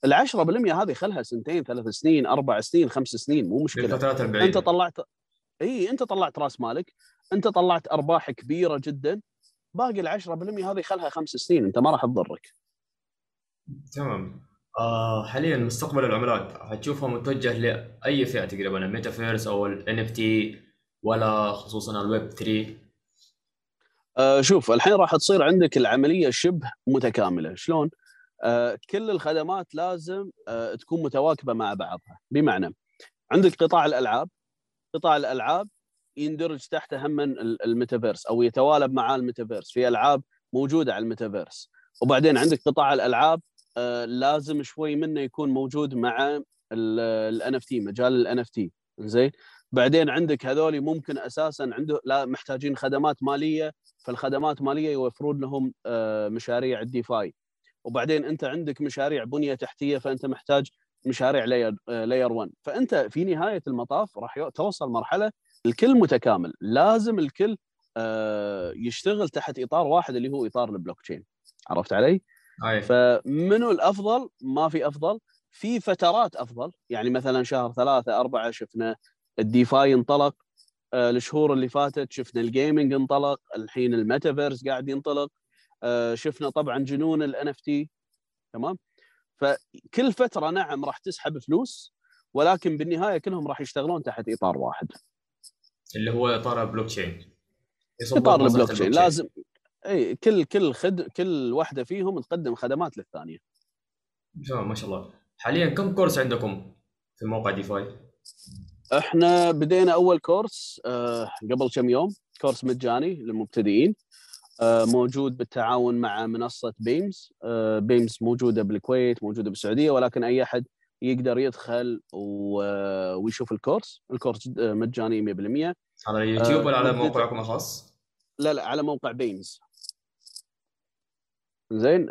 ال 10% هذه خلها سنتين ثلاث سنين أربع سنين خمس سنين مو مشكلة. أنت طلعت إي أنت طلعت راس مالك أنت طلعت أرباح كبيرة جدا. باقي ال 10% هذه خلها خمس سنين أنت ما راح تضرك. تمام. آه حاليا مستقبل العملات حتشوفها متوجه لأي فئة تقريبا؟ الميتافيرس أو ال NFT ولا خصوصا الويب 3 آه شوف الحين راح تصير عندك العملية شبه متكاملة. شلون؟ آه، كل الخدمات لازم آه، تكون متواكبة مع بعضها. بمعنى عندك قطاع الألعاب. قطاع الألعاب يندرج تحت هم الميتافيرس أو يتواكب مع الميتافيرس. في ألعاب موجودة على الميتافيرس. وبعدين عندك قطاع الألعاب آه، لازم شوي منه يكون موجود مع ال NFT مجال ال NFT زين؟ بعدين عندك هذول ممكن أساسا عنده لا محتاجين خدمات مالية فالخدمات مالية يوفرون لهم مشاريع ال DeFi وبعدين أنت عندك مشاريع بنية تحتية فأنت محتاج مشاريع layer layer 1 فأنت في نهاية المطاف راح توصل مرحلة الكل متكامل لازم الكل آه، يشتغل تحت إطار واحد اللي هو إطار البلوك تشين عرفت علي؟ أي. فمنو الأفضل؟ ما في أفضل في فترات أفضل يعني مثلا شهر ثلاثة أربعة شفنا ال DeFi انطلق آه، الشهور اللي فاتت شفنا ال gaming انطلق الحين الميتافيرس قاعد ينطلق آه، شفنا طبعا جنون ال NFT تمام؟ فكل فترة نعم راح تسحب فلوس ولكن بالنهاية كلهم راح يشتغلون تحت إطار واحد. اللي هو إطار البلوك تشين. إطار البلوك تشين. لازم إي كل كل خد كل واحدة فيهم تقدم خدمات للثانية. تمام ما شاء الله. حاليا كم course عندكم في موقع DeFi؟ إحنا بدينا أول course آه، قبل كم يوم course مجاني للمبتدئين آه، موجود بالتعاون مع منصة بيمز آه، بيمز موجودة بالكويت موجودة بالسعودية ولكن أي أحد يقدر يدخل ويشوف ال course ال course مجاني 100% على اليوتيوب ولا على موقعكم الخاص؟ لا لا على موقع بيمز زين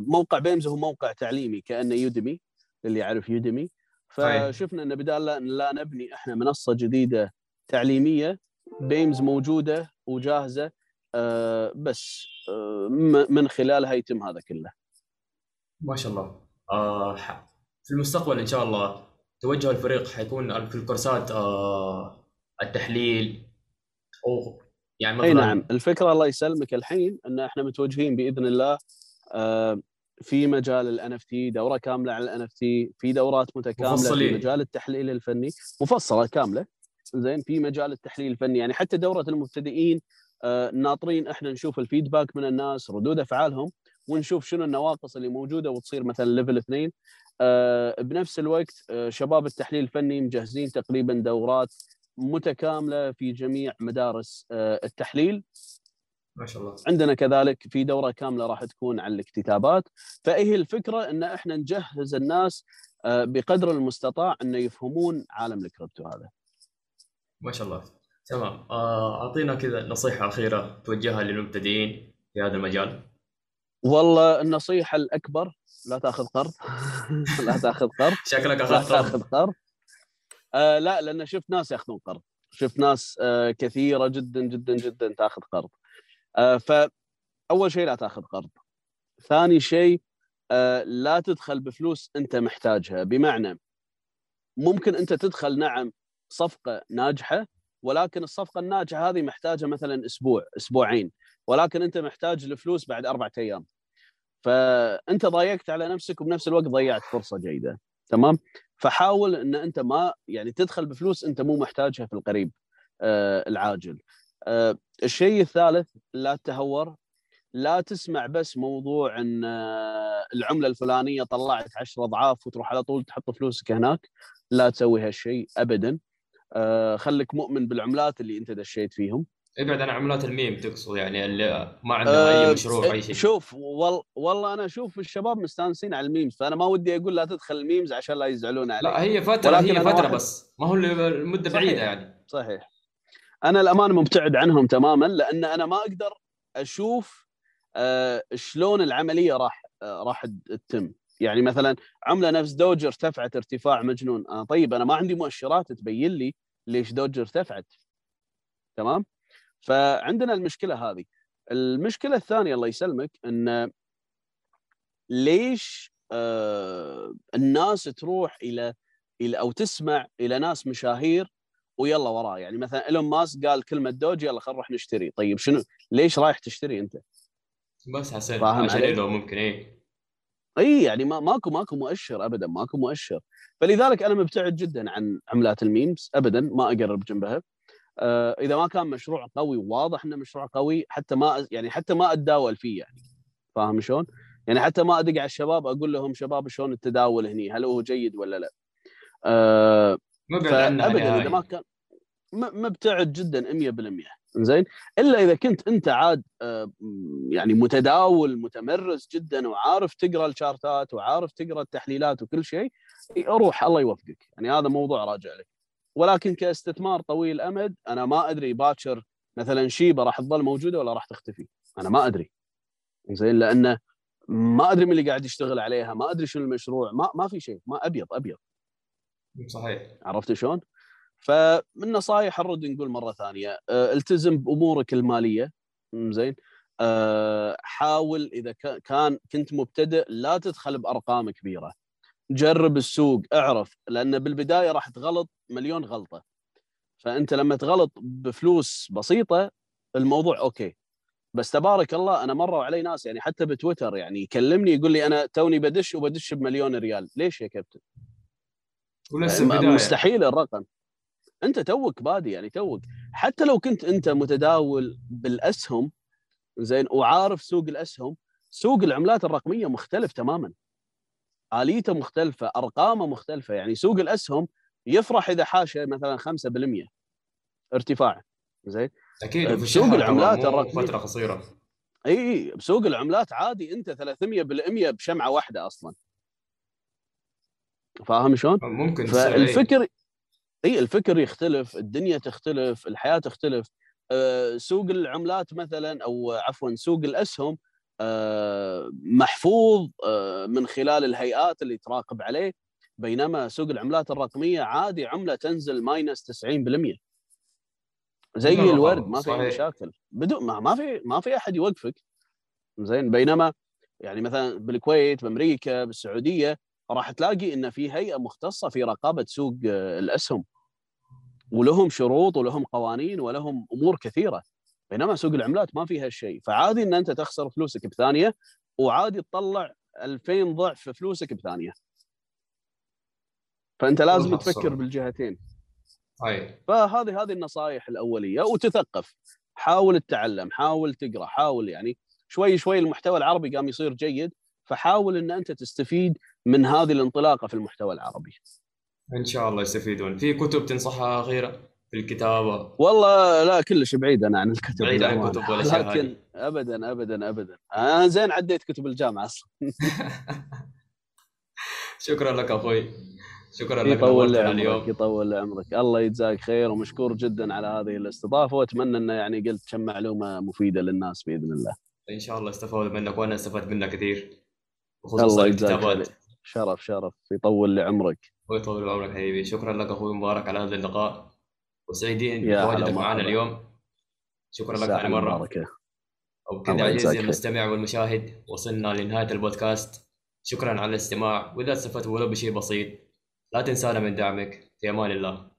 موقع بيمز هو موقع تعليمي كأنه يودمي اللي يعرف يودمي. فشفنا إن بدال لا, لا نبني إحنا منصة جديدة تعليمية بيمز موجودة وجاهزة آه بس آه م- من خلالها يتم هذا كله. ما شاء الله. آه ح- في المستقبل إن شاء الله توجه الفريق حيكون في الكورسات آه التحليل أو يعني أي مثلا نعم. الفكرة الله يسلمك الحين إن إحنا متوجهين بإذن الله آه، في مجال ال NFT دورة كاملة على ال NFT في دورات متكاملة مفصلين. في مجال التحليل الفني. مفصلة كاملة. زين في مجال التحليل الفني. يعني حتى دورة المبتدئين آه، ناطرين إحنا نشوف ال feedback من الناس ردود أفعالهم ونشوف شنو النواقص اللي موجودة وتصير مثلا level اثنين. آه، بنفس الوقت آه، شباب التحليل الفني مجهزين تقريبا دورات متكاملة في جميع مدارس آه، التحليل. ما شاء الله. عندنا كذلك في دورة كاملة راح تكون عن الاكتتابات. فهي الفكرة إن إحنا نجهز الناس آه، بقدر المستطاع إنه يفهمون عالم الكريبتو هذا. ما شاء الله. تمام. آه، أعطينا كذا نصيحة أخيرة توجهها للمبتدئين في هذا المجال. والله النصيحة الأكبر لا تأخذ قرض. <laughs> لا تأخذ قرض. شكلك لا أخذت تأخذ قرض قرض. آه لا لأن شفت ناس ياخذون قرض. شفت ناس آه كثيرة جدا جدا جدا تأخذ قرض. فأول شيء لا تأخذ قرض. ثاني شيء آه لا تدخل بفلوس أنت محتاجها. بمعنى ممكن أنت تدخل نعم صفقة ناجحة ولكن الصفقة الناجحة هذه محتاجة مثلا أسبوع أسبوعين ولكن أنت محتاج الفلوس بعد أربعة أيام. فأنت ضايقت على نفسك وبنفس الوقت ضيعت فرصة جيدة. تمام؟ فحاول إن أنت ما يعني تدخل بفلوس أنت مو محتاجها في القريب آه العاجل. آه الشيء الثالث لا تتهور لا تسمع بس موضوع إن آه، العملة الفلانية طلعت 10 أضعاف وتروح على طول تحط فلوسك هناك لا تسوي هالشيء ابدا. آه، خليك مؤمن بالعملات اللي أنت دشيت فيهم. ابعد عن عملات الميم تقصد يعني اللي ما عندها آه، مشروع أي شيء. شوف وال... والله أنا أشوف الشباب مستانسين على ال memes فأنا ما ودي أقول لا تدخل ال memes عشان لا يزعلون علي لا هي ولكن هي فترة واحد- بس ما هو صحيح. بعيدة يعني. صحيح. أنا الأمانة مبتعد عنهم تماما لأن أنا ما أقدر أشوف آه، شلون العملية راح آه، راح تتم. يعني مثلا عملة نفس دوج ارتفعت ارتفاع مجنون. آه طيب أنا ما عندي مؤشرات تبين لي ليش دوج ارتفعت تمام؟ فعندنا المشكلة هذه. المشكلة الثانية الله يسلمك إن ليش آه الناس تروح إلى إلى أو تسمع إلى ناس مشاهير ويلا وراه. يعني مثلا إيلون ماسك قال كلمة دوج يلا خلينا نروح نشتري. طيب شنو؟ ليش رايح تشتري أنت؟ بس عشان؟ إله ممكن إيه. إي يعني ما ماكو ماكو مؤشر ابدا ماكو مؤشر. فلذلك أنا مبتعد جدا عن عملات ال memes ابدا ما أقرب جنبها. آه إذا ما كان مشروع قوي واضح إنه مشروع قوي حتى ما يعني حتى ما أتداول فيه يعني. فاهم شلون؟ يعني حتى ما أدق على الشباب أقول لهم شباب شلون التداول هني؟ هل هو جيد ولا لا؟ آه مبعد عنها فابدا نهائي إذا ما كان مبتعد جدا 100% زين إلا إذا كنت أنت عاد آه، يعني متداول متمرس جدا وعارف تقرأ الشارتات وعارف تقرأ التحليلات وكل شيء روح الله يوفقك. يعني هذا موضوع راجع لك. ولكن كاستثمار طويل الامد أنا ما أدري باكر مثلا شيبة راح تظل موجودة ولا راح تختفي. أنا ما أدري. زين لأنه ما أدري من اللي قاعد يشتغل عليها ما أدري شنو المشروع ما ما في شيء ما أبيض أبيض. صحيح. عرفت شلون؟ فمن نصائح نرد نقول مرة ثانية آه، التزم بأمورك المالية. زين. آه، حاول إذا كا- كان كنت مبتدئ لا تدخل بأرقام كبيرة. جرب السوق اعرف لأن بالبداية راح تغلط مليون غلطة. فأنت لما تغلط بفلوس بسيطة الموضوع okay. بس تبارك الله أنا مروا علي ناس يعني حتى بتويتر يعني يكلمني يقول لي أنا توني بدش وبدش بمليون ريال. ليش يا كابتن؟ ولسه يعني البداية. مستحيل الرقم. أنت توك بادي يعني توك. حتى لو كنت أنت متداول بالأسهم زين وعارف سوق الأسهم سوق العملات الرقمية مختلف تماما. آليته مختلفة أرقامه مختلفة. يعني سوق الأسهم يفرح إذا حاشه مثلا 5% ارتفاع. زين؟ أكيد بسوق العملات الرقمية. فترة قصيرة. إي إي بسوق العملات عادي. أنت 300% بشمعة واحدة أصلا. فاهم شلون؟ ممكن. فالفكر إي الفكر يختلف الدنيا تختلف الحياة تختلف. أه، سوق العملات مثلا أو عفوا سوق الأسهم أه، محفوظ أه، من خلال الهيئات اللي تراقب عليه. بينما سوق العملات الرقمية عادي عملة تنزل ماينس 90% زي الورد ما في. مشاكل. بدون ما, ما في ما في أحد يوقفك. زين بينما يعني مثلا بالكويت بأمريكا بالسعودية راح تلاقي إن في هيئة مختصة في رقابة سوق آه، الأسهم. ولهم شروط ولهم قوانين ولهم أمور كثيرة. بينما سوق العملات ما فيها شيء فعادي إن أنت تخسر فلوسك بثانية وعادي تطلع 2000 ضعف فلوسك بثانية. فأنت لازم تفكر. بالجهتين. اي فهذه هذه النصائح الأولية وتثقف. حاول تتعلم حاول تقرأ حاول يعني شوي شوي المحتوى العربي قام يصير جيد. فحاول إن أنت تستفيد من هذه الانطلاقة في المحتوى العربي. إن شاء الله يستفيدون. في كتب تنصحها اخيره في الكتابة؟ والله لا كلش بعيد أنا عن الكتب بعيد عن. الكتب والأشياء لكن هذه. ابدا ابدا ابدا. أنا زين عديت كتب الجامعة أصلا. <laughs> شكرا لك أخوي. شكرا لك يطول عمرك يطول عمرك الله يجزاك خير ومشكور جدا على هذه الاستضافة وأتمنى إنه يعني قلت كم معلومة مفيدة للناس بإذن الله. إن شاء الله استفادوا منك وأنا استفدت منك كثير. يجزاك الكتابات. خير. شرف شرف. يطول لي عمرك. ويطول عمرك حبيبي. شكرا لك أخوي مبارك على هذا اللقاء. وسعيدين بتواجدك معنا. اليوم. شكرا لك ثاني مرة. المباركة. وبكذا عزيزي. المستمع والمشاهد وصلنا لنهاية البودكاست. شكرا على الاستماع. وإذا استفدت ولو بشيء بسيط لا تنسانا من دعمك. في أمان الله.